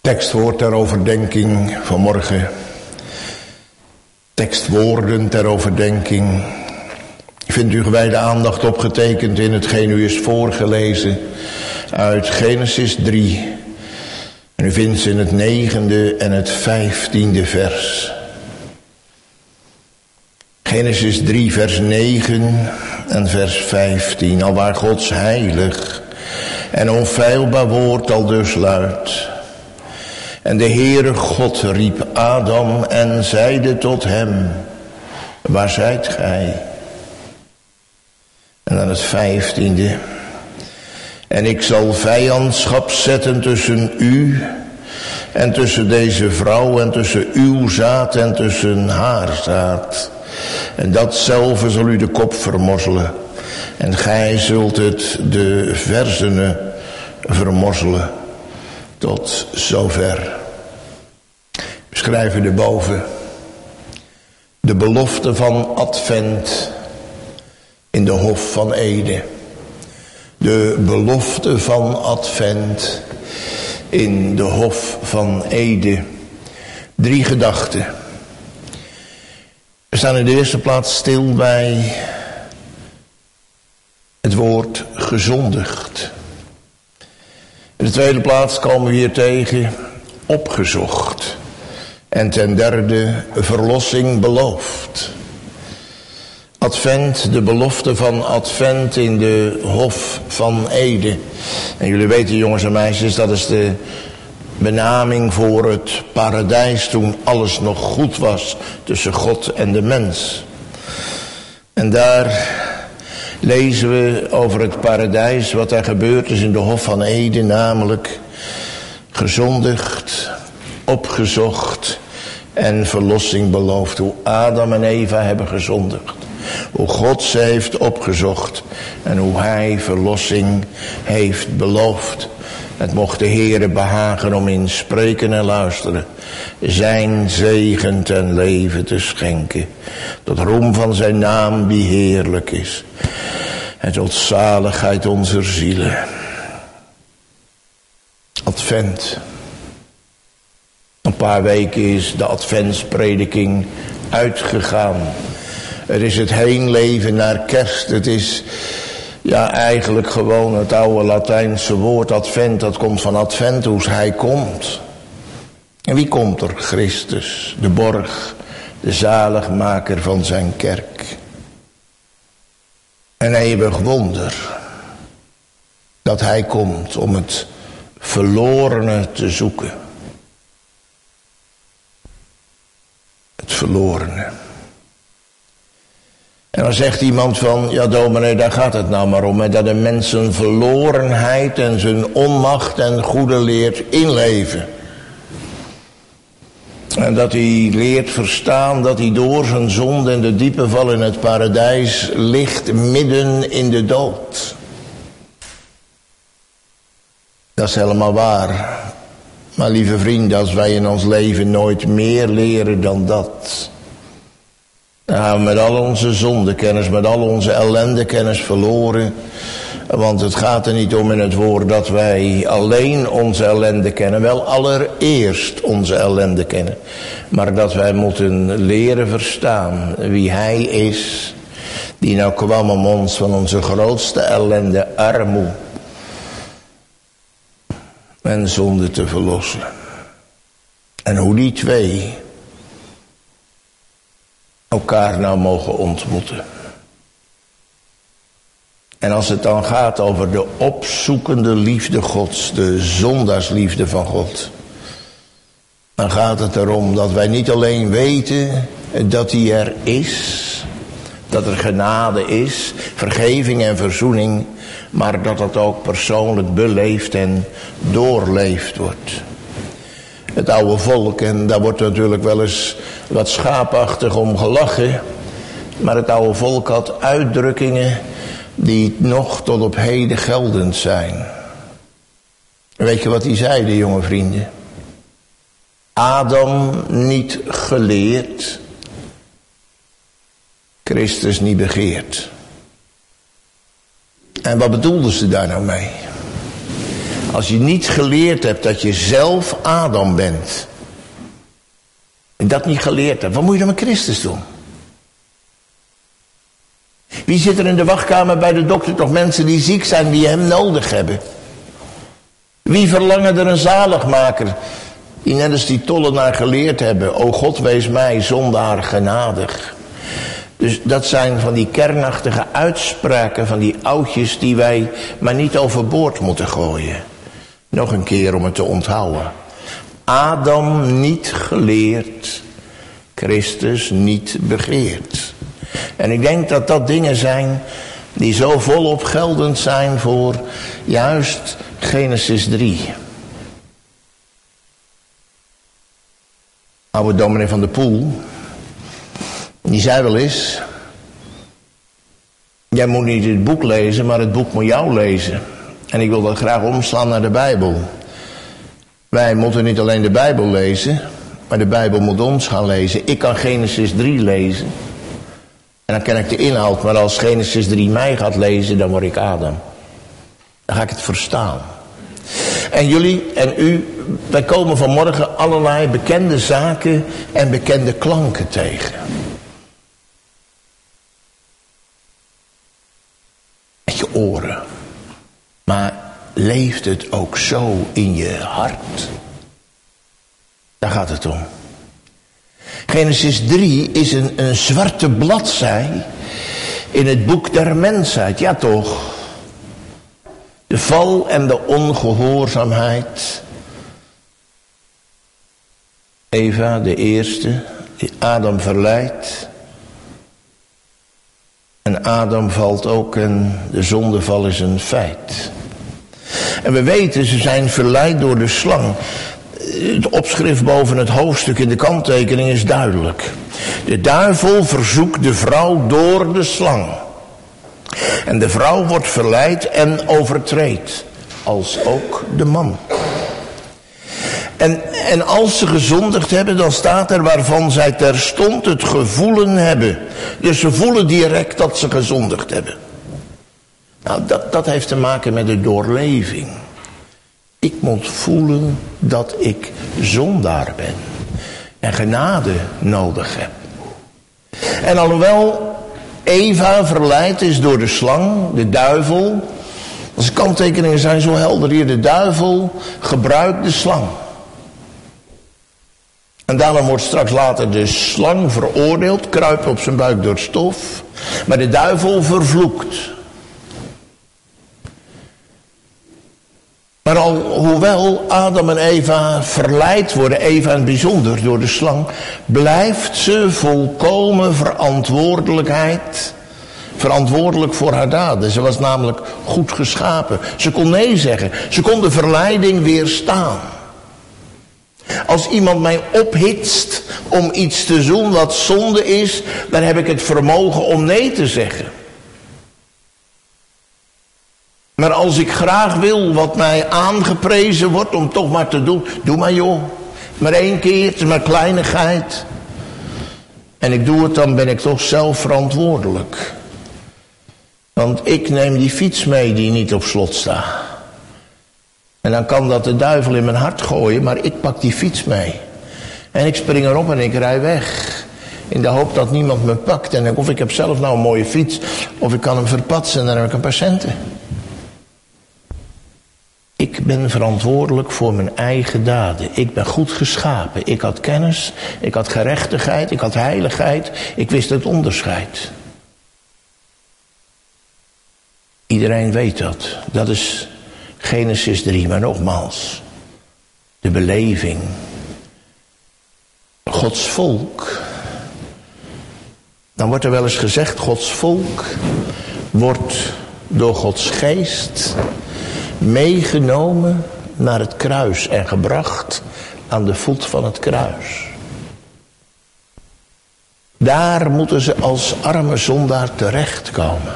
Tekstwoord ter overdenking vanmorgen. Tekstwoorden ter overdenking. Vindt u gewijde aandacht opgetekend in hetgeen u is voorgelezen uit Genesis 3. En u vindt ze in het negende en het vijftiende vers. Genesis 3 vers 9 en vers 15. Al waar Gods heilig en onfeilbaar woord al dus luidt. En de Heere God riep Adam en zeide tot hem, waar zijt gij? En dan het vijftiende. En ik zal vijandschap zetten tussen u en tussen deze vrouw en tussen uw zaad en tussen haar zaad. En datzelfde zal u de kop vermorzelen. En gij zult het de verzenen vermorzelen. Tot zover. We schrijven erboven. De belofte van Advent in de Hof van Ede. De belofte van Advent in de Hof van Ede. Drie gedachten. We staan in de eerste plaats stil bij het woord gezondigd. In de tweede plaats komen we hier tegen opgezocht. En ten derde verlossing beloofd. Advent, de belofte van Advent in de Hof van Ede. En jullie weten jongens en meisjes, dat is de benaming voor het paradijs toen alles nog goed was tussen God en de mens. En daar lezen we over het paradijs, wat er gebeurd is in de Hof van Eden, namelijk gezondigd, opgezocht en verlossing beloofd. Hoe Adam en Eva hebben gezondigd. Hoe God ze heeft opgezocht en hoe hij verlossing heeft beloofd. Het mocht de Heere behagen om in spreken en luisteren zijn zegen ten leven te schenken. Tot roem van zijn naam die heerlijk is. En tot zaligheid onze zielen. Advent. Een paar weken is de adventsprediking uitgegaan. Er is het heenleven naar kerst. Het is ja, eigenlijk gewoon het oude Latijnse woord advent. Dat komt van adventus, hij komt. En wie komt er? Christus, de borg, de zaligmaker van zijn kerk. Een eeuwig wonder dat hij komt om het verlorene te zoeken. Het verlorene. En dan zegt iemand van, ja dominee, daar gaat het nou maar om. Hè, dat een mens zijn verlorenheid en zijn onmacht en goede leert inleven. En dat hij leert verstaan dat hij door zijn zonde en de diepe val in het paradijs ligt midden in de dood. Dat is helemaal waar. Maar lieve vrienden, als wij in ons leven nooit meer leren dan dat. Dan gaan we met al onze zondekennis, met al onze ellendekennis verloren. Want het gaat er niet om in het woord dat wij alleen onze ellende kennen. Wel allereerst onze ellende kennen. Maar dat wij moeten leren verstaan wie Hij is. Die nou kwam om ons van onze grootste ellende, armoede en zonde te verlossen. En hoe die twee elkaar nou mogen ontmoeten. En als het dan gaat over de opzoekende liefde Gods, de zondaarsliefde van God, dan gaat het erom dat wij niet alleen weten dat hij er is, dat er genade is, vergeving en verzoening, maar dat het ook persoonlijk beleefd en doorleefd wordt. Het oude volk, en daar wordt natuurlijk wel eens wat schaapachtig om gelachen, maar het oude volk had uitdrukkingen die nog tot op heden geldend zijn. Weet je wat hij zeiden, jonge vrienden? Adam niet geleerd, Christus niet begeerd. En wat bedoelden ze daar nou mee? Als je niet geleerd hebt dat je zelf Adam bent. En dat niet geleerd hebt, wat moet je dan met Christus doen? Wie zit er in de wachtkamer bij de dokter? Toch mensen die ziek zijn, die hem nodig hebben. Wie verlangen er een zaligmaker? Die net als die tollenaar geleerd hebben. O God, wees mij zondaar genadig. Dus dat zijn van die kernachtige uitspraken van die oudjes die wij maar niet overboord moeten gooien. Nog een keer om het te onthouden. Adam niet geleerd, Christus niet begeerd. En ik denk dat dat dingen zijn die zo volop geldend zijn voor juist Genesis 3. Oude dominee van de Poel, die zei wel eens, jij moet niet het boek lezen, maar het boek moet jou lezen. En ik wil dat graag omslaan naar de Bijbel. Wij moeten niet alleen de Bijbel lezen, maar de Bijbel moet ons gaan lezen. Ik kan Genesis 3 lezen. En dan ken ik de inhoud, maar als Genesis 3 mij gaat lezen, dan word ik Adam. Dan ga ik het verstaan. En jullie en u, wij komen vanmorgen allerlei bekende zaken en bekende klanken tegen. Met je oren. Maar leeft het ook zo in je hart? Daar gaat het om. Genesis 3 is een, een zwarte bladzij in het boek der mensheid. Ja toch? De val en de ongehoorzaamheid. Eva, de eerste, die Adam verleidt. En Adam valt ook en de zondeval is een feit. En we weten, ze zijn verleid door de slang. Het opschrift boven het hoofdstuk in de kanttekening is duidelijk. De duivel verzoekt de vrouw door de slang. En de vrouw wordt verleid en overtreedt, als ook de man. En, en als ze gezondigd hebben, dan staat er waarvan zij terstond het gevoelen hebben. Dus ze voelen direct dat ze gezondigd hebben. Nou, dat, dat heeft te maken met de doorleving. Ik moet voelen dat ik zondaar ben. En genade nodig heb. En alhoewel Eva verleid is door de slang, de duivel. Onze kanttekeningen zijn zo helder hier. De duivel gebruikt de slang. En daarom wordt straks later de slang veroordeeld, kruipt op zijn buik door stof. Maar de duivel vervloekt. Maar al, hoewel Adam en Eva verleid worden, Eva in het bijzonder door de slang, blijft ze volkomen verantwoordelijkheid, verantwoordelijk voor haar daden. Ze was namelijk goed geschapen. Ze kon nee zeggen. Ze kon de verleiding weerstaan. Als iemand mij ophitst om iets te doen wat zonde is, dan heb ik het vermogen om nee te zeggen. Maar als ik graag wil wat mij aangeprezen wordt om toch maar te doen, doe maar joh. Maar één keer, het is maar kleinigheid. En ik doe het, dan ben ik toch zelf verantwoordelijk. Want ik neem die fiets mee die niet op slot staat. En dan kan dat de duivel in mijn hart gooien, maar ik pak die fiets mee. En ik spring erop en ik rij weg. In de hoop dat niemand me pakt. En of ik heb zelf nou een mooie fiets, of ik kan hem verpatsen en dan heb ik een paar centen. Ik ben verantwoordelijk voor mijn eigen daden. Ik ben goed geschapen. Ik had kennis, ik had gerechtigheid, ik had heiligheid. Ik wist het onderscheid. Iedereen weet dat. Dat is Genesis 3, maar nogmaals. De beleving. Gods volk. Dan wordt er wel eens gezegd, Gods volk wordt door Gods geest meegenomen naar het kruis en gebracht aan de voet van het kruis. Daar moeten ze als arme zondaar terechtkomen.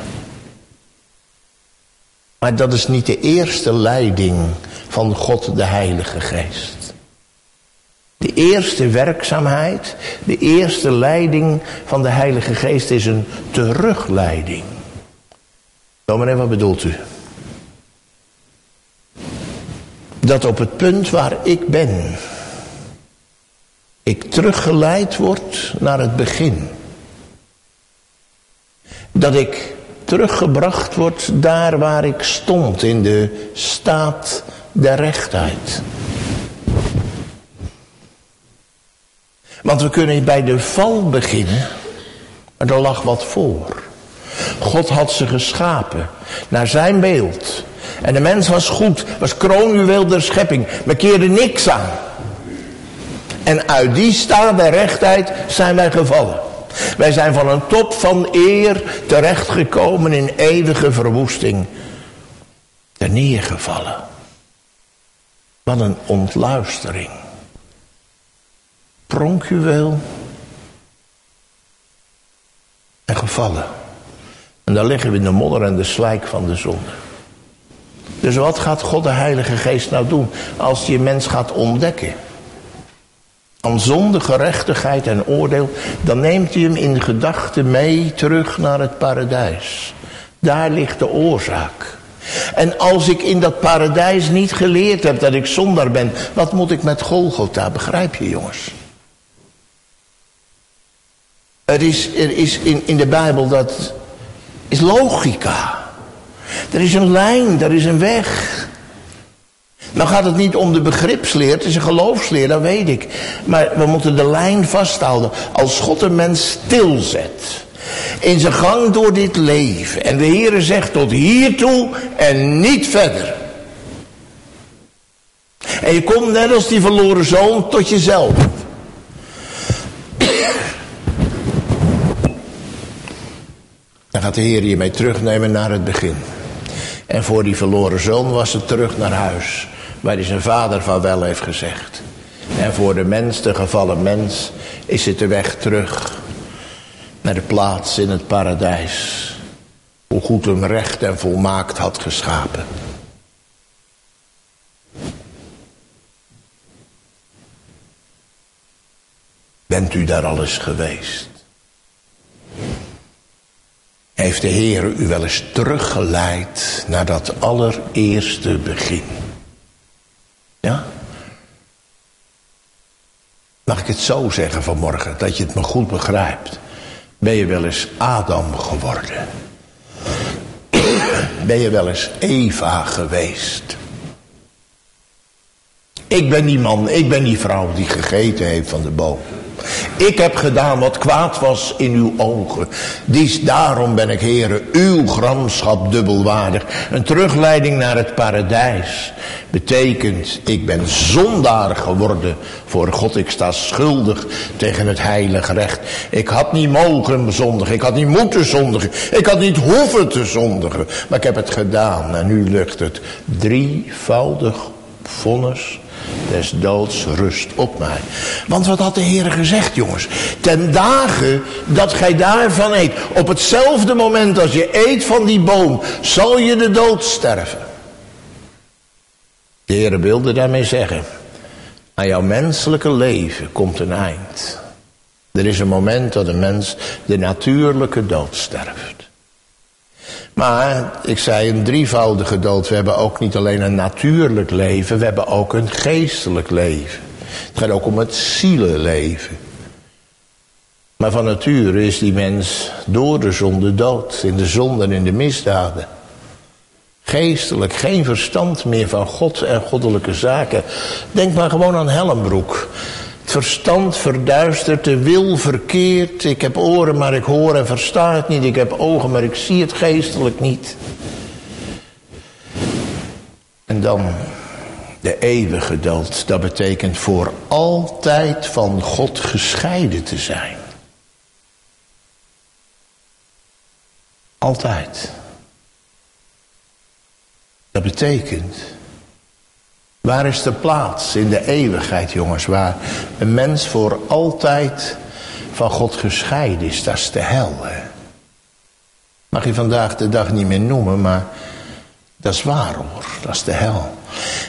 Maar dat is niet de eerste leiding van God de Heilige Geest. De eerste werkzaamheid, de eerste leiding van de Heilige Geest is een terugleiding. Dominee, wat bedoelt u? Dat op het punt waar ik ben, ik teruggeleid word naar het begin. Dat ik teruggebracht word daar waar ik stond, in de staat der rechtheid. Want we kunnen bij de val beginnen, maar er lag wat voor. God had ze geschapen naar zijn beeld. En de mens was goed, was kroonjuweel der schepping. We keerden niks aan. En uit die staat der rechtheid zijn wij gevallen. Wij zijn van een top van eer terechtgekomen in eeuwige verwoesting. Er neergevallen. Wat een ontluistering. Pronkjuweel. En gevallen. En daar liggen we in de modder en de slijk van de zonde. Dus wat gaat God de Heilige Geest nou doen als je mens gaat ontdekken? Aan zonde, gerechtigheid en oordeel, dan neemt hij hem in gedachten mee terug naar het paradijs. Daar ligt de oorzaak. En als ik in dat paradijs niet geleerd heb dat ik zondaar ben, wat moet ik met Golgotha? Begrijp je jongens? Er is, er is in, in de Bijbel dat is logica. Er is een lijn, er is een weg. Nou gaat het niet om de begripsleer, het is een geloofsleer, dat weet ik. Maar we moeten de lijn vasthouden. Als God een mens stilzet in zijn gang door dit leven. En de Heere zegt tot hiertoe en niet verder. En je komt net als die verloren zoon tot jezelf. Dan gaat de Heer je mee terugnemen naar het begin. En voor die verloren zoon was het terug naar huis. Waar hij zijn vader van wel heeft gezegd. En voor de mens, de gevallen mens, is het de weg terug naar de plaats in het paradijs. Hoe goed hem recht en volmaakt had geschapen. Bent u daar al eens geweest? Heeft de Heer u wel eens teruggeleid naar dat allereerste begin? Ja? Mag ik het zo zeggen vanmorgen, dat je het me goed begrijpt? Ben je wel eens Adam geworden? Ben je wel eens Eva geweest? Ik ben die man, ik ben die vrouw die gegeten heeft van de boom. Ik heb gedaan wat kwaad was in uw ogen. Dies daarom ben ik, heren, uw gramschap dubbelwaardig. Een terugleiding naar het paradijs betekent, ik ben zondaar geworden voor God. Ik sta schuldig tegen het heilige recht. Ik had niet mogen zondigen, ik had niet moeten zondigen, ik had niet hoeven te zondigen. Maar ik heb het gedaan en nu lucht het drievoudig vonnis des doods rust op mij. Want wat had de Heer gezegd, jongens? Ten dagen dat gij daarvan eet, op hetzelfde moment als je eet van die boom, zal je de dood sterven. De Heer wilde daarmee zeggen, aan jouw menselijke leven komt een eind. Er is een moment dat een mens de natuurlijke dood sterft. Maar ik zei een drievoudige dood. We hebben ook niet alleen een natuurlijk leven, we hebben ook een geestelijk leven. Het gaat ook om het zielenleven. Maar van nature is die mens door de zonde dood, in de zonde en in de misdaden. Geestelijk geen verstand meer van God en goddelijke zaken. Denk maar gewoon aan Helmbroek. Het verstand verduistert, de wil verkeert. Ik heb oren, maar ik hoor en versta het niet. Ik heb ogen, maar ik zie het geestelijk niet. En dan de eeuwige dood. Dat betekent voor altijd van God gescheiden te zijn. Altijd. Dat betekent Waar is de plaats in de eeuwigheid, jongens, waar een mens voor altijd van God gescheiden is? Dat is de hel. Hè? Mag je vandaag de dag niet meer noemen, maar dat is waar hoor, dat is de hel.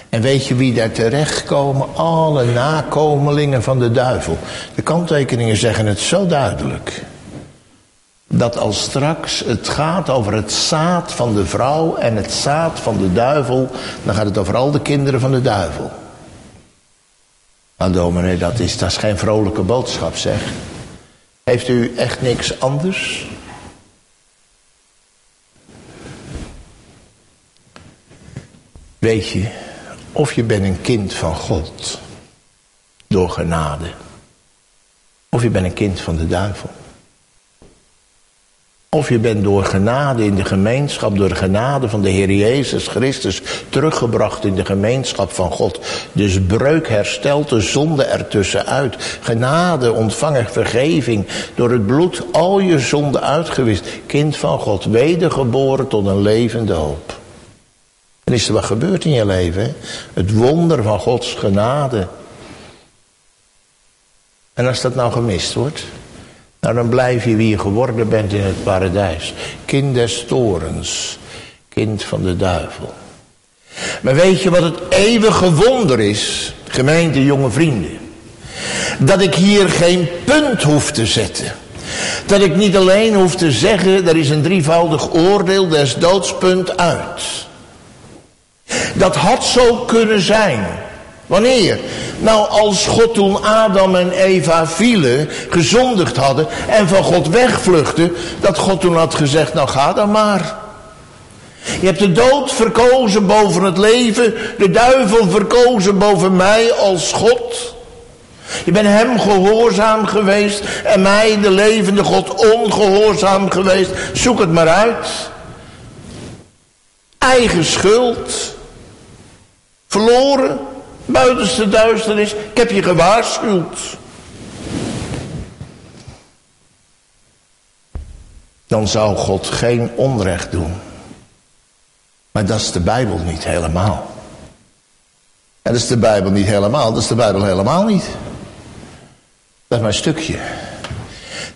En weet je wie daar terechtkomen? Alle nakomelingen van de duivel. De kanttekeningen zeggen het zo duidelijk. Dat als straks het gaat over het zaad van de vrouw en het zaad van de duivel, dan gaat het over al de kinderen van de duivel. Nou dominee, dat is, dat is geen vrolijke boodschap zeg. Heeft u echt niks anders? Weet je, of je bent een kind van God door genade, of je bent een kind van de duivel. Of je bent door genade in de gemeenschap, door de genade van de Heer Jezus Christus teruggebracht in de gemeenschap van God. Dus breuk herstelt de zonde ertussenuit. Genade ontvangen vergeving. Door het bloed al je zonde uitgewist. Kind van God, wedergeboren tot een levende hoop. En is er wat gebeurd in je leven? Het wonder van Gods genade. En als dat nou gemist wordt, nou dan blijf je wie je geworden bent in het paradijs. Kind des torens, kind van de duivel. Maar weet je wat het eeuwige wonder is, gemeente jonge vrienden? Dat ik hier geen punt hoef te zetten. Dat ik niet alleen hoef te zeggen, er is een drievoudig oordeel des doodspunt uit. Dat had zo kunnen zijn. Wanneer? Nou, als God toen Adam en Eva vielen, gezondigd hadden en van God wegvluchtten, dat God toen had gezegd, nou ga dan maar. Je hebt de dood verkozen boven het leven, de duivel verkozen boven mij als God. Je bent hem gehoorzaam geweest en mij, de levende God, ongehoorzaam geweest. Zoek het maar uit. Eigen schuld. Verloren. Buitenste duisternis. Ik heb je gewaarschuwd. Dan zou God geen onrecht doen. Maar dat is de Bijbel niet helemaal. En dat is de Bijbel niet helemaal. Dat is de Bijbel helemaal niet. Dat is maar een stukje.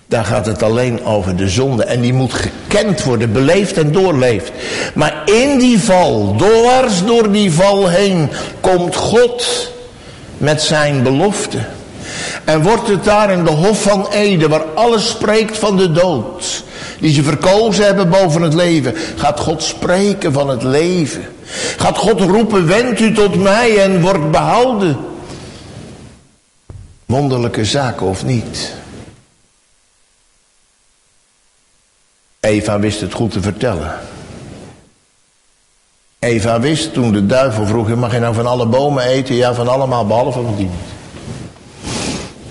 Daar gaat het alleen over de zonde. En die moet gekend worden, beleefd en doorleefd. Maar in die val, dwars door die val heen, komt God met zijn belofte. En wordt het daar in de Hof van Ede, waar alles spreekt van de dood. Die ze verkozen hebben boven het leven. Gaat God spreken van het leven. Gaat God roepen, wend u tot mij en wordt behouden. Wonderlijke zaken of niet. Eva wist het goed te vertellen. Eva wist toen de duivel vroeg, mag je nou van alle bomen eten? Ja, van allemaal, behalve van die niet.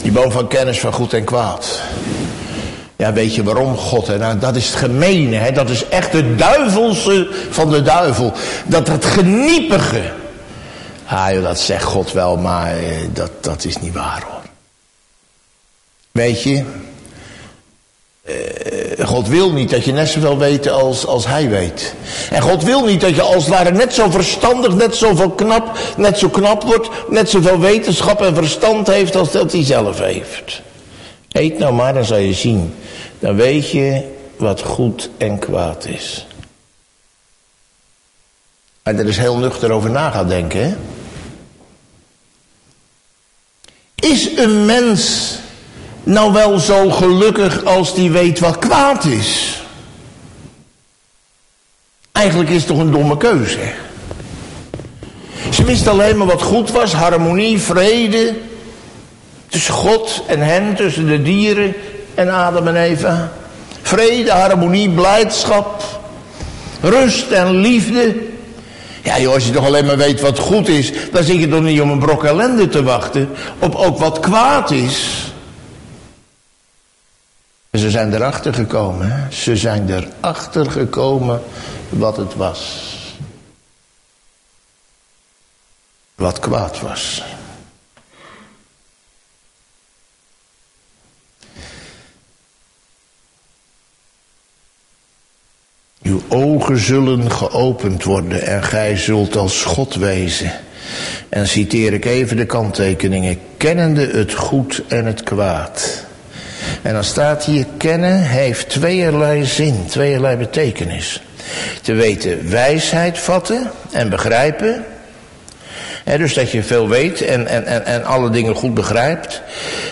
Die boom van kennis van goed en kwaad. Ja, weet je waarom God? Nou, dat is het gemene, hè? dat is echt het duivelse van de duivel. Dat het geniepige. Ah joh, dat zegt God wel, maar eh, dat, dat is niet waar hoor. Weet je, uh, God wil niet dat je net zoveel weet als, als hij weet. En God wil niet dat je als het ware net zo verstandig, net zoveel knap, net zo knap wordt, net zoveel wetenschap en verstand heeft als dat hij zelf heeft. Eet nou maar, dan zal je zien. Dan weet je wat goed en kwaad is. En er is heel nuchter over na gaan denken, hè? Is een mens nou wel zo gelukkig als die weet wat kwaad is? Eigenlijk is het toch een domme keuze. Ze wist alleen maar wat goed was, harmonie, vrede. Tussen God en hen, tussen de dieren en Adam en Eva. Vrede, harmonie, blijdschap, rust en liefde. Ja joh, als je toch alleen maar weet wat goed is, dan zit je toch niet om een brok ellende te wachten. Op ook wat kwaad is. En ze zijn erachter gekomen. Ze zijn erachter gekomen wat het was. Wat kwaad was. Uw ogen zullen geopend worden en gij zult als God wezen. En citeer ik even de kanttekeningen. Kennende het goed en het kwaad. En dan staat hier, kennen heeft tweeërlei zin, tweeërlei betekenis. Te weten wijsheid vatten en begrijpen. dus dat je veel weet en, en, en, en alle dingen goed begrijpt.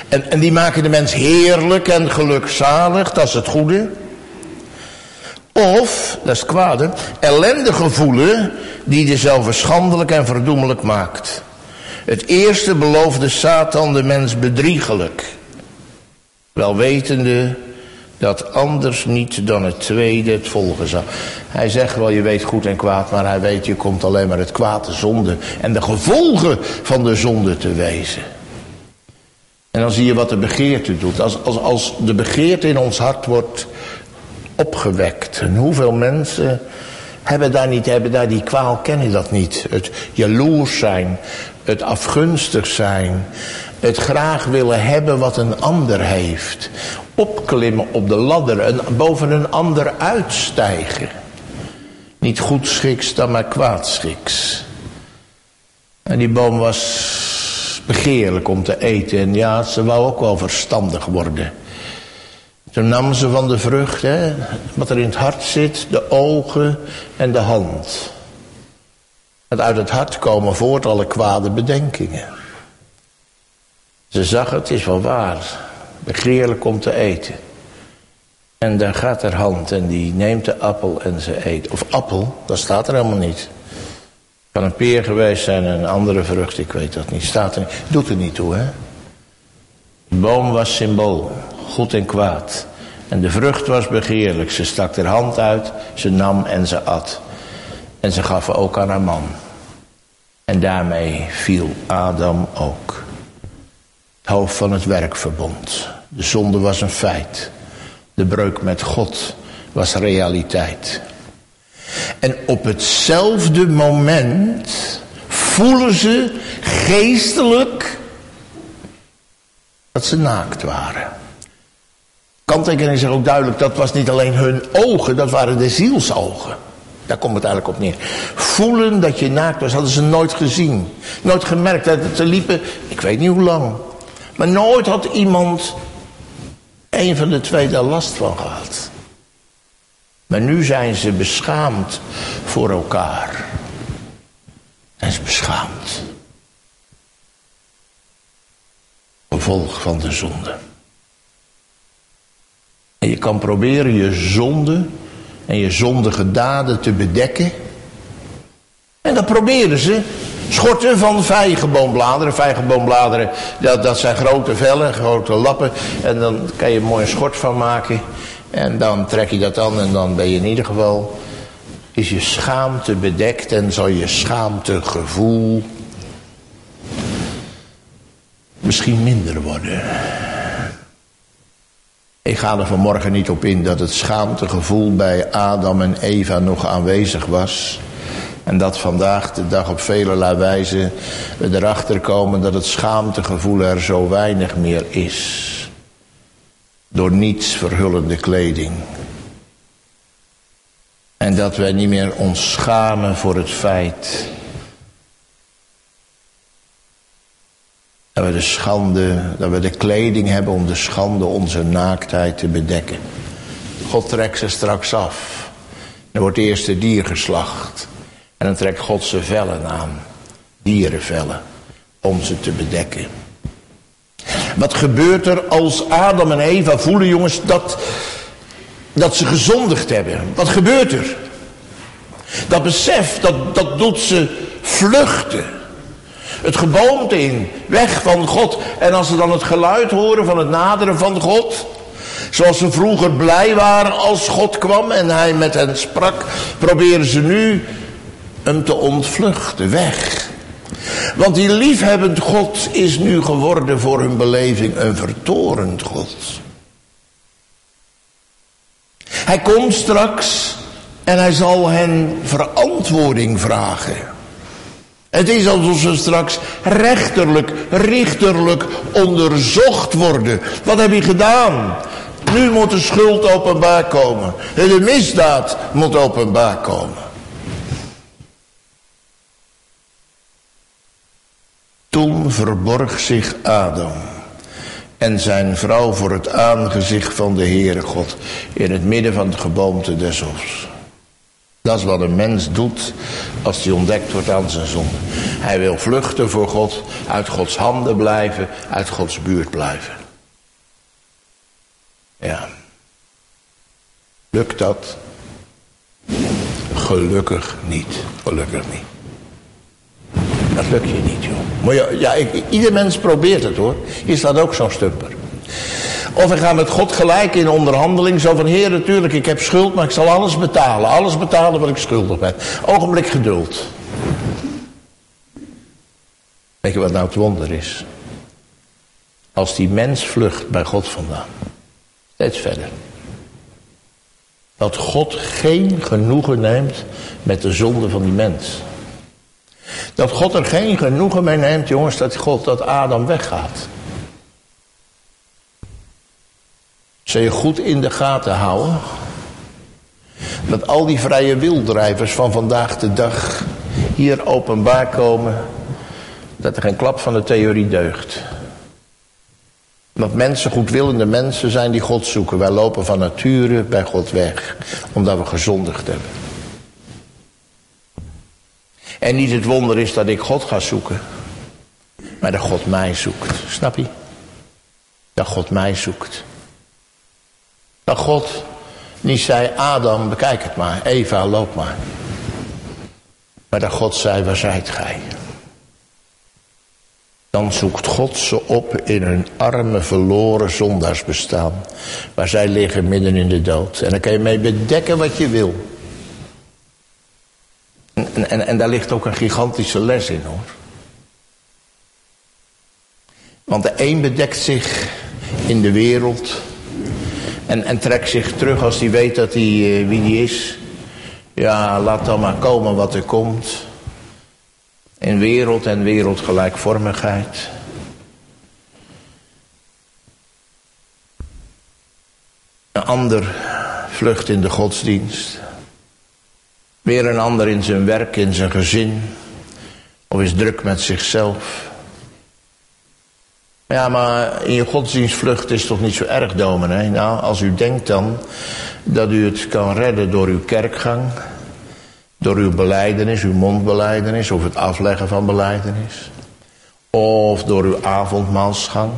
En, en die maken de mens heerlijk en gelukzalig, dat is het goede. Of, dat is kwade, ellendige voelen die dezelfde schandelijk en verdoemelijk maakt. Het eerste beloofde Satan de mens bedriegelijk. Wel wetende dat anders niet dan het tweede het volgen zou. Hij zegt wel, je weet goed en kwaad, maar hij weet, je komt alleen maar het kwaad, de zonde en de gevolgen van de zonde te wezen. En dan zie je wat de begeerte doet. Als, als, als de begeerte in ons hart wordt opgewekt. En hoeveel mensen hebben daar niet, hebben daar die kwaal, kennen dat niet. Het jaloers zijn, het afgunstig zijn, het graag willen hebben wat een ander heeft. Opklimmen op de ladder en boven een ander uitstijgen. Niet goed schiks dan maar kwaad schiks. En die boom was begeerlijk om te eten. En ja, ze wou ook wel verstandig worden. Toen nam ze van de vrucht, hè, wat er in het hart zit, de ogen en de hand. En uit het hart komen voort alle kwade bedenkingen. Ze zag het, is wel waar. Begeerlijk om te eten. En daar gaat haar hand en die neemt de appel en ze eet. Of appel, dat staat er helemaal niet. Kan een peer geweest zijn en een andere vrucht, ik weet dat niet. Staat er niet. Doet er niet toe, hè. De boom was symbool, goed en kwaad. En de vrucht was begeerlijk. Ze stak haar hand uit, ze nam en ze at. En ze gaf ook aan haar man. En daarmee viel Adam ook. Hoofd van het werkverbond. De zonde was een feit. De breuk met God was realiteit. En op hetzelfde moment voelen ze geestelijk dat ze naakt waren. Kanttekening zegt ook duidelijk, dat was niet alleen hun ogen, dat waren de zielsogen. Daar komt het eigenlijk op neer. Voelen dat je naakt was, hadden ze nooit gezien. Nooit gemerkt. Dat ze liepen, ik weet niet hoe lang. Maar nooit had iemand een van de twee daar last van gehad. Maar nu zijn ze beschaamd voor elkaar. Zijn ze beschaamd. Gevolg van de zonde. En je kan proberen je zonde en je zondige daden te bedekken. En dat proberen ze. Schorten van vijgenboombladeren. Vijgenboombladeren, dat, dat zijn grote vellen, grote lappen. En dan kan je een mooie schort van maken. En dan trek je dat aan en dan ben je in ieder geval... is je schaamte bedekt en zal je schaamtegevoel... misschien minder worden. Ik ga er vanmorgen niet op in dat het schaamtegevoel bij Adam en Eva nog aanwezig was. En dat vandaag de dag op vele wijze we erachter komen dat het schaamtegevoel er zo weinig meer is. Door niets verhullende kleding. En dat wij niet meer ons schamen voor het feit Dat we de schande, dat we de kleding hebben om de schande onze naaktheid te bedekken. God trekt ze straks af. Dan wordt eerst de dier geslacht. En dan trekt God ze vellen aan. Dierenvellen. Om ze te bedekken. Wat gebeurt er als Adam en Eva voelen, jongens, dat, dat ze gezondigd hebben? Wat gebeurt er? Dat besef, dat, dat doet ze vluchten. Het geboomte in, weg van God. En als ze dan het geluid horen van het naderen van God, zoals ze vroeger blij waren als God kwam en hij met hen sprak, proberen ze nu hem te ontvluchten, weg. Want die liefhebbend God is nu geworden voor hun beleving een vertorend God. Hij komt straks en hij zal hen verantwoording vragen. Het is alsof ze straks rechterlijk, richterlijk onderzocht worden. Wat heb je gedaan? Nu moet de schuld openbaar komen. De misdaad moet openbaar komen. Toen verborg zich Adam en zijn vrouw voor het aangezicht van de Heere God in het midden van het geboomte des hofs. Dat is wat een mens doet als hij ontdekt wordt aan zijn zonde. Hij wil vluchten voor God, uit Gods handen blijven, uit Gods buurt blijven. Ja. Lukt dat? Gelukkig niet. Gelukkig niet. Dat lukt je niet, joh. Maar ja, ja ieder mens probeert het hoor. Is dat ook zo'n stumper? Of we gaan met God gelijk in onderhandeling. Zo van, heer natuurlijk, ik heb schuld, maar ik zal alles betalen. Alles betalen wat ik schuldig ben. Ogenblik geduld. Weet je wat nou het wonder is? Als die mens vlucht bij God vandaan. Steeds verder. Dat God geen genoegen neemt met de zonde van die mens. Dat God er geen genoegen mee neemt, jongens, dat God, dat Adam weggaat. Zul je goed in de gaten houden. Dat al die vrije wildrijvers van vandaag de dag hier openbaar komen. Dat er geen klap van de theorie deugt. Dat mensen, goedwillende mensen zijn die God zoeken. Wij lopen van nature bij God weg. Omdat we gezondigd hebben. En niet het wonder is dat ik God ga zoeken. Maar dat God mij zoekt. Snap je? Dat God mij zoekt. Dat God niet zei, Adam, bekijk het maar. Eva, loop maar. Maar dat God zei, waar zijt gij? Dan zoekt God ze op in hun arme, verloren zondaarsbestaan. Waar zij liggen midden in de dood. En dan kan je mee bedekken wat je wil. En, en, en daar ligt ook een gigantische les in hoor. Want de een bedekt zich in de wereld en, en trekt zich terug als hij weet dat hij uh, wie die is. Ja, laat dan maar komen wat er komt. In wereld en wereldgelijkvormigheid. Een ander vlucht in de godsdienst. Weer een ander in zijn werk, in zijn gezin. Of is druk met zichzelf. Ja, maar in je godsdienstvlucht is toch niet zo erg, dominee? Nou, als u denkt dan dat u het kan redden door uw kerkgang, door uw beleidenis, uw mondbeleidenis, of het afleggen van beleidenis, of door uw avondmaalsgang.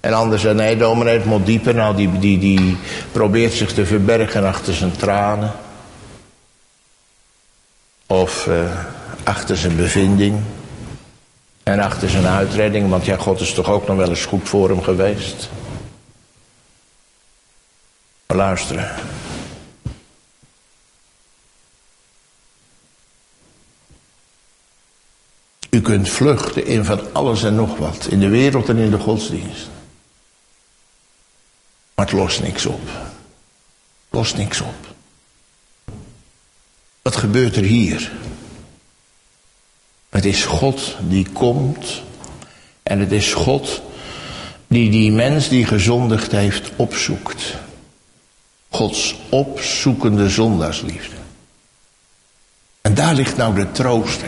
En anders zei, nee, dominee, het moet dieper. Nou, die, die, die probeert zich te verbergen achter zijn tranen. Of uh, achter zijn bevinding. En achter zijn uitredding, want ja, God is toch ook nog wel eens goed voor hem geweest. Maar luisteren. U kunt vluchten in van alles en nog wat. In de wereld en in de godsdienst. Maar het lost niks op. Het lost niks op. Wat gebeurt er hier? Het is God die komt. En het is God die die mens die gezondigd heeft opzoekt. Gods opzoekende zondaarsliefde. En daar ligt nou de troost.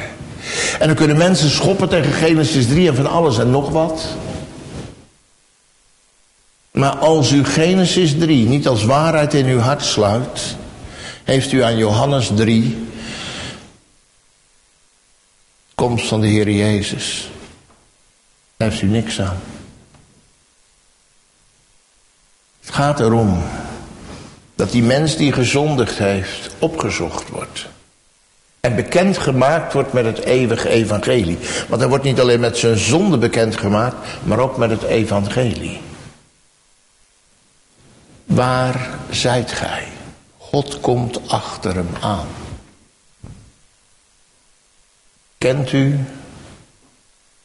En dan kunnen mensen schoppen tegen Genesis 3 en van alles en nog wat. Maar als u Genesis 3 niet als waarheid in uw hart sluit, heeft u aan Johannes 3 komst van de Heer Jezus. Daar heeft u niks aan. Het gaat erom dat die mens die gezondigd heeft opgezocht wordt. En bekend gemaakt wordt met het eeuwige evangelie. Want hij wordt niet alleen met zijn zonde bekend gemaakt, maar ook met het evangelie. Waar zijt gij? God komt achter hem aan. Kent u?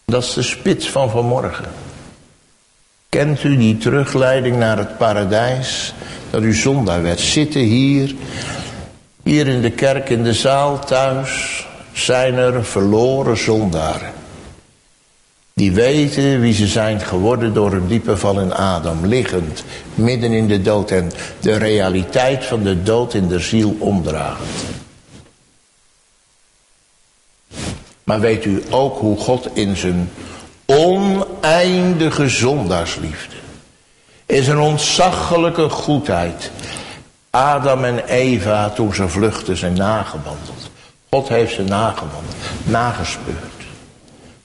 Dat is de spits van vanmorgen. Kent u die terugleiding naar het paradijs? Dat u zondaar werd. Zitten hier, hier in de kerk, in de zaal, thuis, zijn er verloren zondaren. Die weten wie ze zijn geworden door een diepe val in Adam, liggend, midden in de dood en de realiteit van de dood in de ziel omdragen. Maar weet u ook hoe God in zijn oneindige zondaarsliefde, in zijn ontzaglijke goedheid, Adam en Eva toen ze vluchten zijn nagewandeld. God heeft ze nagewandeld, nagespeurd.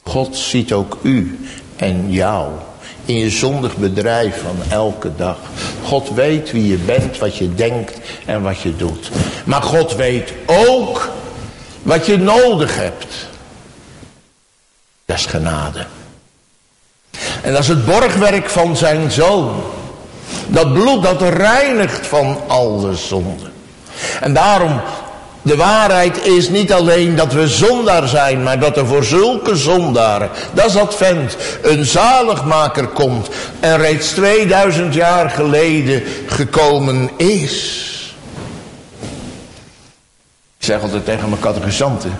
God ziet ook u en jou in je zondig bedrijf van elke dag. God weet wie je bent, wat je denkt en wat je doet. Maar God weet ook wat je nodig hebt. Dat is genade. En dat is het borgwerk van zijn zoon. Dat bloed dat reinigt van alle zonden. En daarom, de waarheid is niet alleen dat we zondaar zijn, maar dat er voor zulke zondaren, dat is advent, een zaligmaker komt en reeds 2000 jaar geleden gekomen is. Ik zeg altijd tegen mijn catechisanten,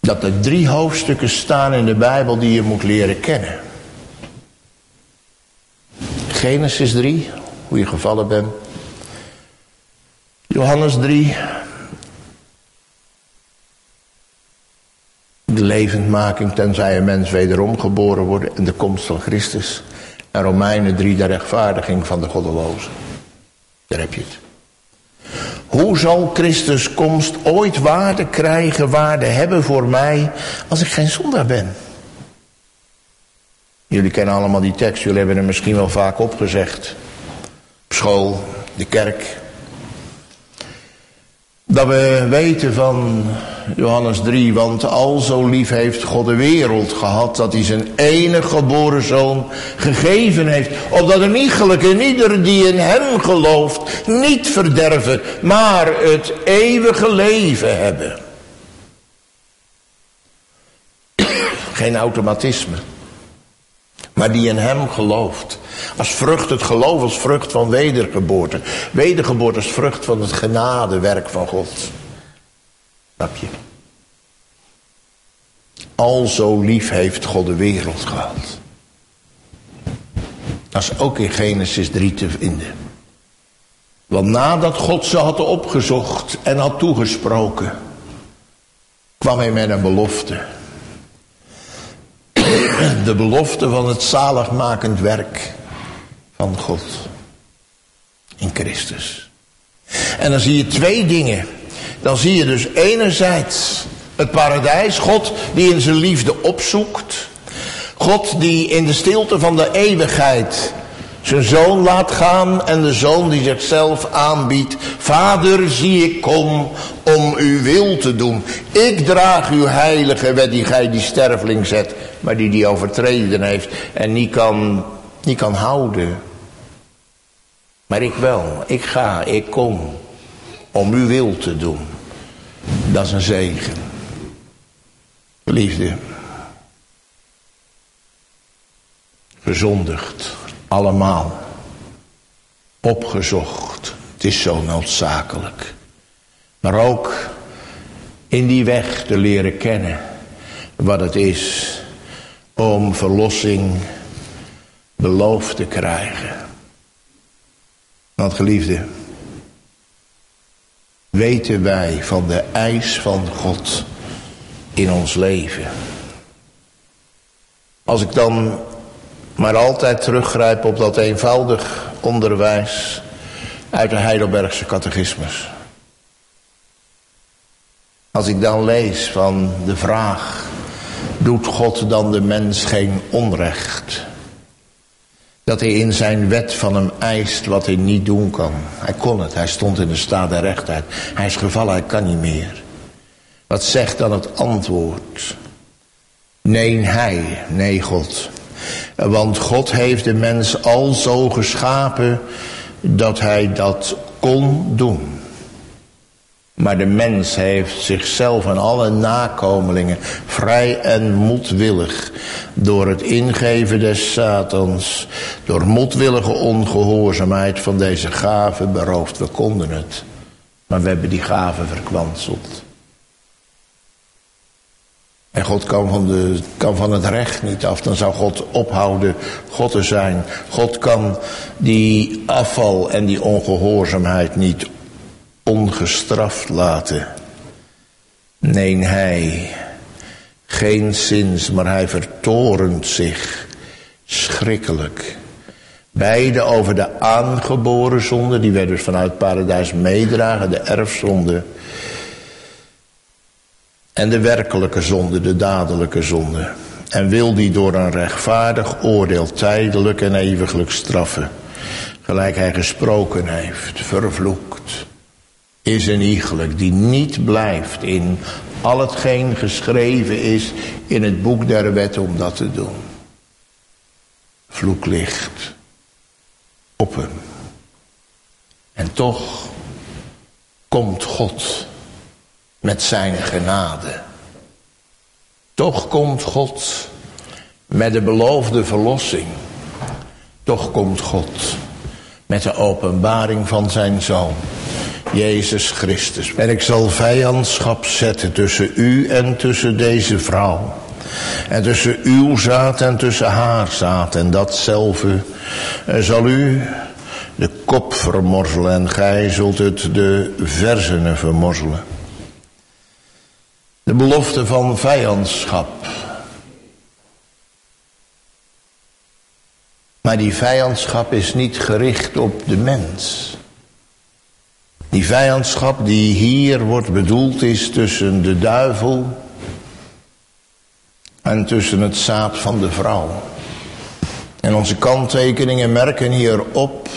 dat er drie hoofdstukken staan in de Bijbel die je moet leren kennen. Genesis 3, hoe je gevallen bent. Johannes 3. De levendmaking tenzij een mens wederom geboren wordt en de komst van Christus. En Romeinen 3, de rechtvaardiging van de goddelozen. Daar heb je het. Hoe zal Christus komst ooit waarde krijgen, waarde hebben voor mij, als ik geen zondaar ben? Jullie kennen allemaal die tekst, jullie hebben er misschien wel vaak opgezegd. Op school, de kerk. Dat we weten van Johannes 3, want al zo lief heeft God de wereld gehad, dat hij zijn enige geboren zoon gegeven heeft, opdat een iegelijk en ieder die in hem gelooft, niet verderven, maar het eeuwige leven hebben. Geen automatisme maar die in hem gelooft. Als vrucht het geloof als vrucht van wedergeboorte. Wedergeboorte is vrucht van het genadewerk van God. Snap je? Al zo lief heeft God de wereld gehad. Dat is ook in Genesis 3 te vinden. Want nadat God ze had opgezocht en had toegesproken, kwam hij met een belofte de belofte van het zaligmakend werk van God in Christus. En dan zie je twee dingen. Dan zie je dus enerzijds het paradijs, God die in zijn liefde opzoekt. God die in de stilte van de eeuwigheid zijn zoon laat gaan en de zoon die zichzelf aanbiedt. Vader, zie ik kom om uw wil te doen. Ik draag uw heilige wet die gij die sterveling zet, maar die die overtreden heeft en niet kan, niet kan houden. Maar ik wel, ik ga, ik kom om uw wil te doen. Dat is een zegen. Liefde. Gezondigd allemaal opgezocht. Het is zo noodzakelijk. Maar ook in die weg te leren kennen wat het is om verlossing beloofd te krijgen. Want geliefde, weten wij van de eis van God in ons leven. Als ik dan maar altijd teruggrijpen op dat eenvoudig onderwijs uit de Heidelbergse catechismus. Als ik dan lees van de vraag, doet God dan de mens geen onrecht? Dat hij in zijn wet van hem eist wat hij niet doen kan. Hij kon het, hij stond in de staat der rechtheid. Hij is gevallen, hij kan niet meer. Wat zegt dan het antwoord? Nee, hij, nee God. Want God heeft de mens al zo geschapen dat hij dat kon doen. Maar de mens heeft zichzelf en alle nakomelingen vrij en moedwillig door het ingeven des Satans, door moedwillige ongehoorzaamheid van deze gave beroofd. We konden het, maar we hebben die gave verkwanseld. En God kan van, de, kan van het recht niet af. Dan zou God ophouden God te zijn. God kan die afval en die ongehoorzaamheid niet ongestraft laten. Nee, hij. Geen zins, maar hij vertorent zich schrikkelijk. Beide over de aangeboren zonde, die wij dus vanuit paradijs meedragen, de erfzonde. En de werkelijke zonde, de dadelijke zonde. en wil die door een rechtvaardig oordeel tijdelijk en eeuwiglijk straffen. Gelijk hij gesproken heeft, vervloekt is een iegelijk die niet blijft in al hetgeen geschreven is in het boek der wet om dat te doen. Vloek ligt op hem. En toch komt God met zijn genade. Toch komt God met de beloofde verlossing. Toch komt God met de openbaring van zijn zoon. Jezus Christus. En ik zal vijandschap zetten tussen u en tussen deze vrouw. En tussen uw zaad en tussen haar zaad. En datzelfde zal u de kop vermorzelen en gij zult het de verzenen vermorzelen. De belofte van vijandschap. Maar die vijandschap is niet gericht op de mens. Die vijandschap die hier wordt bedoeld is tussen de duivel en tussen het zaad van de vrouw. En onze kanttekeningen merken hierop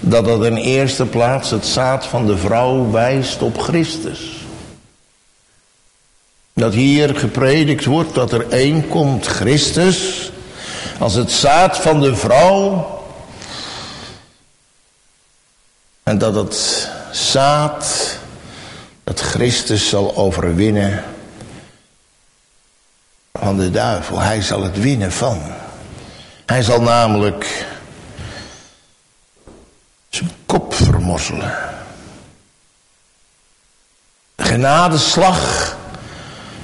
dat het in eerste plaats het zaad van de vrouw wijst op Christus. Dat hier gepredikt wordt dat er één komt, Christus, als het zaad van de vrouw. En dat het zaad dat Christus zal overwinnen van de duivel. Hij zal het winnen van. Hij zal namelijk zijn kop vermorzelen. De genadeslag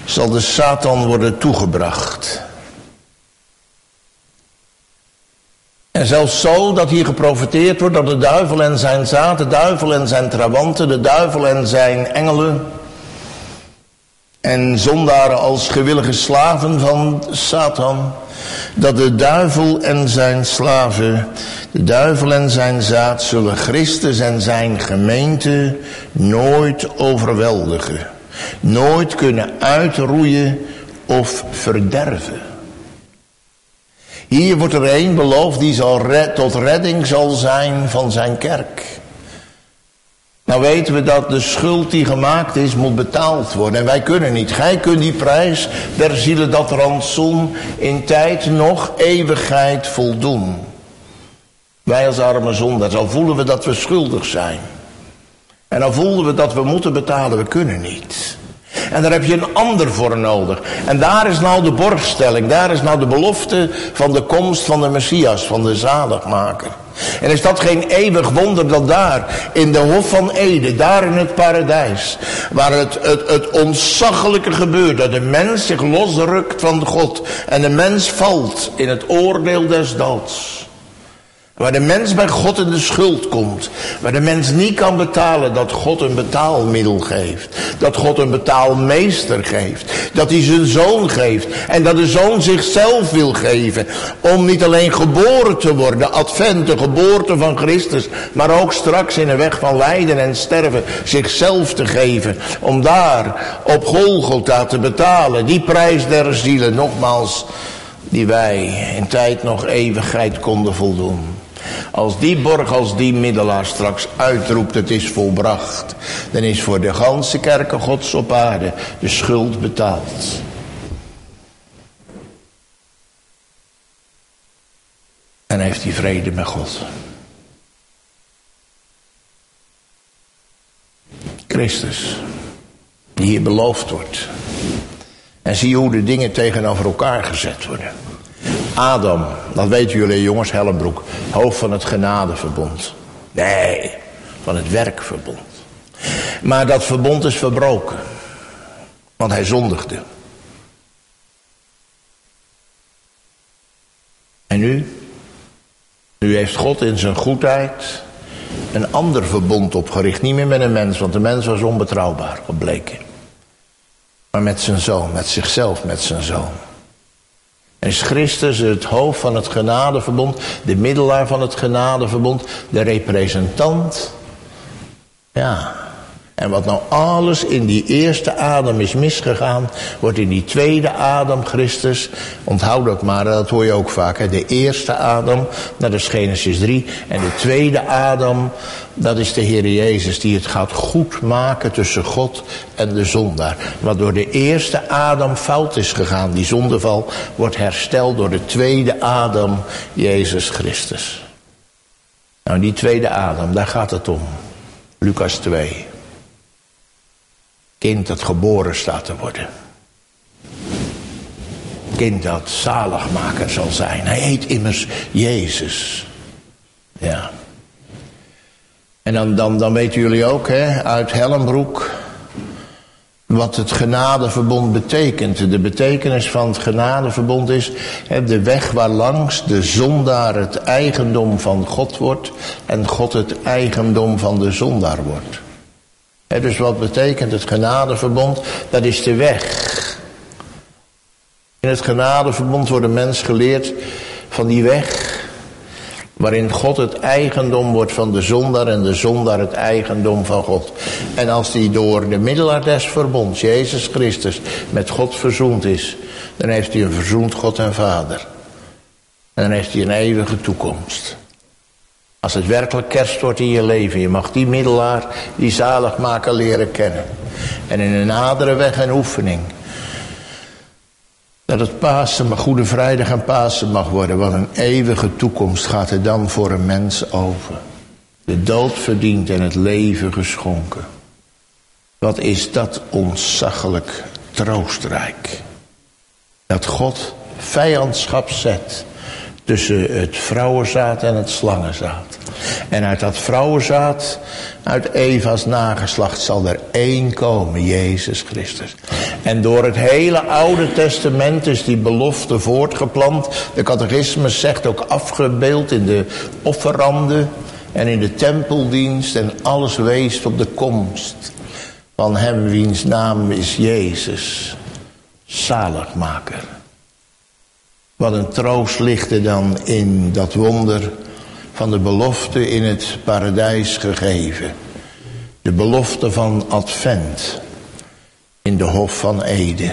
zal de Satan worden toegebracht. En zelfs zo dat hier geprofiteerd wordt dat de duivel en zijn zaad, de duivel en zijn trawanten, de duivel en zijn engelen en zondaren als gewillige slaven van Satan, dat de duivel en zijn slaven, de duivel en zijn zaad zullen Christus en zijn gemeente nooit overweldigen, nooit kunnen uitroeien of verderven. Hier wordt er een beloofd die zal tot redding zal zijn van zijn kerk. Nou weten we dat de schuld die gemaakt is moet betaald worden. En wij kunnen niet. Gij kunt die prijs der zielen dat rantsoen in tijd nog eeuwigheid voldoen. Wij als arme zondaars, al voelen we dat we schuldig zijn. En dan voelen we dat we moeten betalen, we kunnen niet. En daar heb je een ander voor nodig. En daar is nou de borgstelling, daar is nou de belofte van de komst van de Messias, van de zaligmaker. En is dat geen eeuwig wonder dat daar in de Hof van Ede, daar in het paradijs, waar het, het, het ontzaglijke gebeurt, dat de mens zich losrukt van God en de mens valt in het oordeel des doods. Waar de mens bij God in de schuld komt. Waar de mens niet kan betalen dat God een betaalmiddel geeft. Dat God een betaalmeester geeft. Dat hij zijn zoon geeft. En dat de zoon zichzelf wil geven. Om niet alleen geboren te worden. Advent, de geboorte van Christus. Maar ook straks in een weg van lijden en sterven. Zichzelf te geven. Om daar op Golgotha te betalen. Die prijs der zielen nogmaals. Die wij in tijd nog eeuwigheid konden voldoen. Als die borg, als die middelaar straks uitroept het is volbracht. Dan is voor de ganse kerken gods op aarde de schuld betaald. En heeft hij vrede met God. Christus, die hier beloofd wordt. En zie hoe de dingen tegenover elkaar gezet worden. Adam, dat weten jullie jongens, Hellenbroek, hoofd van het genadeverbond. Nee, van het werkverbond. Maar dat verbond is verbroken, want hij zondigde. En nu? Nu heeft God in zijn goedheid een ander verbond opgericht. Niet meer met een mens, want de mens was onbetrouwbaar gebleken. Maar met zijn zoon, met zichzelf, met zijn zoon. Is Christus het hoofd van het genadeverbond, de middelaar van het genadeverbond, de representant, ja, En wat nou alles in die eerste adem is misgegaan, wordt in die tweede adem Christus, onthoud dat maar, dat hoor je ook vaak. Hè? De eerste adem, dat is Genesis 3. En de tweede adem, dat is de Heer Jezus die het gaat goed maken tussen God en de zondaar. Wat door de eerste adem fout is gegaan, die zondeval, wordt hersteld door de tweede adem, Jezus Christus. Nou, die tweede adem, daar gaat het om. Lucas 2 kind dat geboren staat te worden. Kind dat zaligmaker zal zijn. Hij heet immers Jezus. Ja. En dan, dan, dan weten jullie ook hè, uit Hellenbroek wat het genadeverbond betekent. De betekenis van het genadeverbond is hè, de weg waarlangs de zondaar het eigendom van God wordt en God het eigendom van de zondaar wordt dus wat betekent het genadeverbond? Dat is de weg. In het genadeverbond wordt de mens geleerd van die weg waarin God het eigendom wordt van de zondaar en de zondaar het eigendom van God. En als die door de middelaar des verbonds, Jezus Christus, met God verzoend is, dan heeft hij een verzoend God en Vader. En dan heeft hij een eeuwige toekomst. Als het werkelijk kerst wordt in je leven, je mag die middelaar, die zaligmaker leren kennen. En in een nadere weg en oefening. Dat het Pasen, Goede Vrijdag en Pasen mag worden. Want een eeuwige toekomst gaat er dan voor een mens over. De dood verdiend en het leven geschonken. Wat is dat ontzaglijk troostrijk. Dat God vijandschap zet tussen het vrouwenzaad en het slangenzaad. En uit dat vrouwenzaad, uit Eva's nageslacht, zal er één komen, Jezus Christus. En door het hele Oude Testament is die belofte voortgeplant. De catechismus zegt ook afgebeeld in de offeranden en in de tempeldienst. En alles weest op de komst van hem wiens naam is Jezus, zaligmaker. Wat een troost ligt er dan in dat wonder van de belofte in het paradijs gegeven. De belofte van Advent in de Hof van Ede.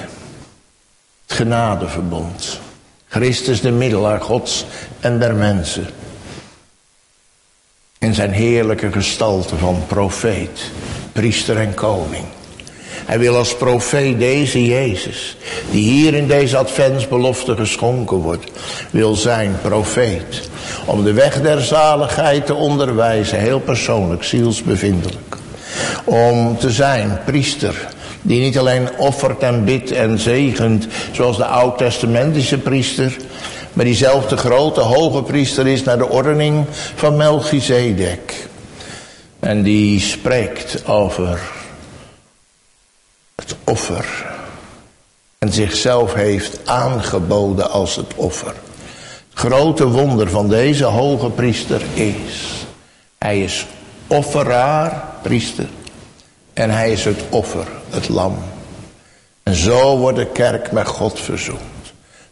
Het genadeverbond. Christus de middelaar Gods en der mensen. In zijn heerlijke gestalte van profeet, priester en koning. Hij wil als profeet deze Jezus, die hier in deze adventsbelofte geschonken wordt, wil zijn profeet. Om de weg der zaligheid te onderwijzen, heel persoonlijk, zielsbevindelijk. Om te zijn priester, die niet alleen offert en bidt en zegent, zoals de oud-testamentische priester, maar diezelfde grote hoge priester is naar de ordening van Melchizedek. En die spreekt over offer. En zichzelf heeft aangeboden als het offer. Het grote wonder van deze hoge priester is, hij is offeraar, priester, en hij is het offer, het lam. En zo wordt de kerk met God verzoend.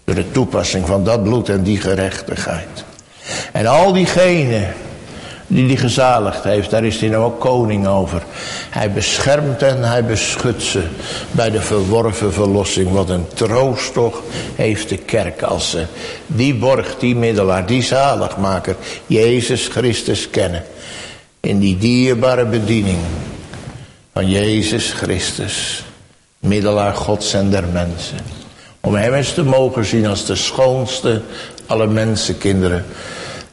Door de toepassing van dat bloed en die gerechtigheid. En al diegenen die die gezaligd heeft, daar is hij nou ook koning over. Hij beschermt en hij beschut ze bij de verworven verlossing. Wat een troost toch heeft de kerk als ze die borg, die middelaar, die zaligmaker, Jezus Christus kennen. In die dierbare bediening van Jezus Christus, middelaar Gods en der mensen. Om hem eens te mogen zien als de schoonste alle mensenkinderen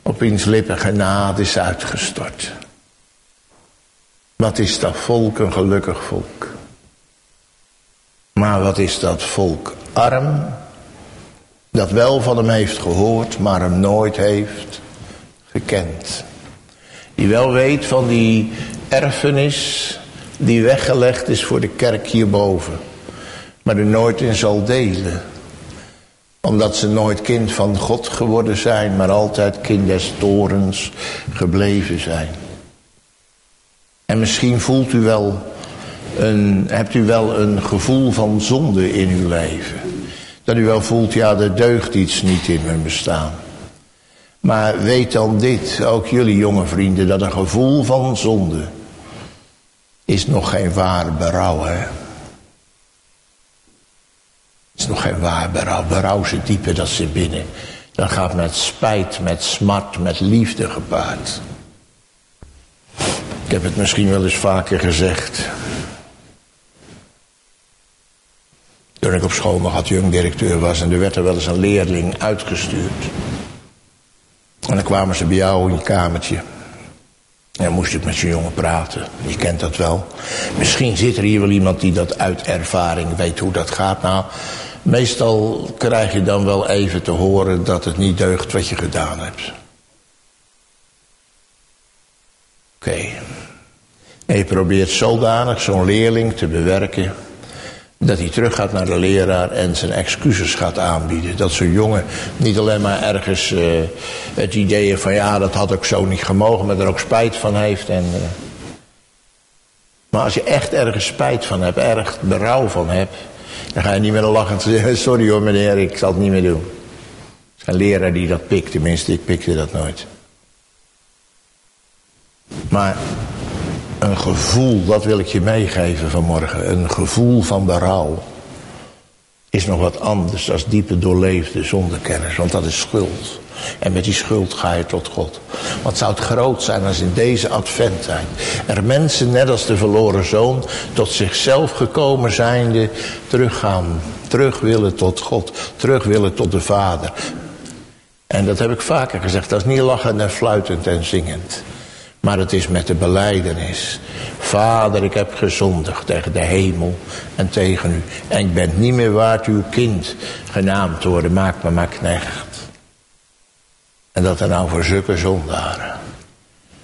op wiens lippen genade is uitgestort. Wat is dat volk een gelukkig volk. Maar wat is dat volk arm, dat wel van hem heeft gehoord, maar hem nooit heeft gekend. Die wel weet van die erfenis die weggelegd is voor de kerk hierboven, maar er nooit in zal delen omdat ze nooit kind van God geworden zijn, maar altijd kind des torens gebleven zijn. En misschien voelt u wel een, hebt u wel een gevoel van zonde in uw leven. Dat u wel voelt, ja, er deugt iets niet in mijn bestaan. Maar weet dan dit, ook jullie jonge vrienden, dat een gevoel van zonde is nog geen waar berouw, hè? Is nog geen waar berouw. Berouw zit dat zit binnen. Dat gaat met spijt, met smart, met liefde gepaard. Ik heb het misschien wel eens vaker gezegd. Toen ik op school nog had jong directeur was en er werd er wel eens een leerling uitgestuurd. En dan kwamen ze bij jou in je kamertje. En dan moest ik met zo'n jongen praten. Je kent dat wel. Misschien zit er hier wel iemand die dat uit ervaring weet hoe dat gaat. Nou, meestal krijg je dan wel even te horen dat het niet deugt wat je gedaan hebt. Oké. En je probeert zodanig zo'n leerling te bewerken dat hij teruggaat naar de leraar en zijn excuses gaat aanbieden. Dat zo'n jongen niet alleen maar ergens uh, het idee heeft van ja, dat had ik zo niet gemogen, maar er ook spijt van heeft. En, uh, maar als je echt ergens spijt van hebt, erg berouw van hebt, dan ga je niet meer lachen zeggen, sorry hoor meneer, ik zal het niet meer doen. Het is een leraar die dat pikt, tenminste ik pikte dat nooit. Maar een gevoel, dat wil ik je meegeven vanmorgen. Een gevoel van berouw is nog wat anders dan diepe doorleefde zondekennis. Want dat is schuld. En met die schuld ga je tot God. Wat zou het groot zijn als in deze adventtijd er mensen, net als de verloren zoon, tot zichzelf gekomen zijnde, teruggaan. Terug willen tot God. Terug willen tot de Vader. En dat heb ik vaker gezegd. Dat is niet lachend en fluitend en zingend. Maar het is met de beleidenis. Vader, ik heb gezondigd tegen de hemel en tegen u. En ik ben niet meer waard uw kind genaamd te worden. Maak me maar knecht. En dat er nou voor zulke zondaren.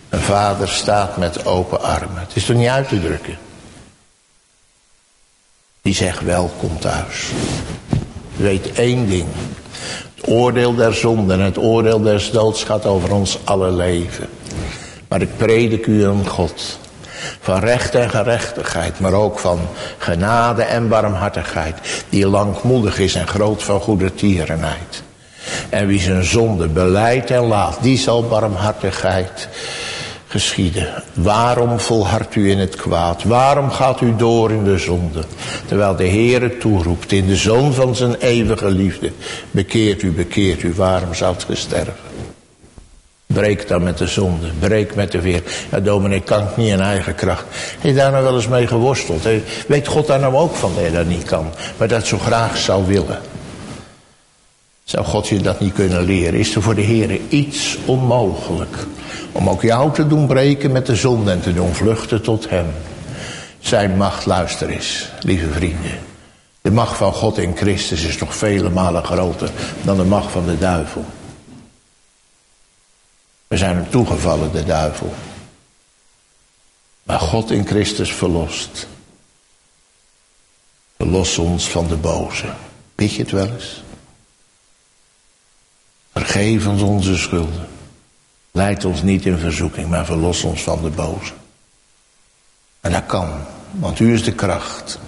Een vader staat met open armen. Het is toch niet uit te drukken. Die zegt welkom thuis. Weet één ding. Het oordeel der zonde en het oordeel des doods gaat over ons alle leven. Maar ik predik u een God van recht en gerechtigheid, maar ook van genade en barmhartigheid, die langmoedig is en groot van goede tierenheid. En wie zijn zonde beleidt en laat, die zal barmhartigheid geschieden. Waarom volhardt u in het kwaad? Waarom gaat u door in de zonde? Terwijl de Heere toeroept in de zoon van zijn eeuwige liefde. Bekeert u, bekeert u, waarom zou het sterven? Breek dan met de zonde. Breek met de weer. Ja, dominee, kan niet in eigen kracht. Heb daar nou wel eens mee geworsteld? Weet God daar nou ook van dat je dat niet kan? Maar dat zo graag zou willen. Zou God je dat niet kunnen leren? Is er voor de Heer iets onmogelijk? Om ook jou te doen breken met de zonde en te doen vluchten tot Hem. Zijn macht, luister eens, lieve vrienden. De macht van God in Christus is nog vele malen groter dan de macht van de duivel. We zijn hem toegevallen, de duivel. Maar God in Christus verlost. Verlos ons van de boze. Weet je het wel eens? Vergeef ons onze schulden. Leid ons niet in verzoeking, maar verlos ons van de boze. En dat kan, want u is de kracht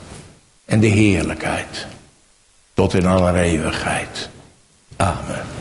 en de heerlijkheid. Tot in alle eeuwigheid. Amen.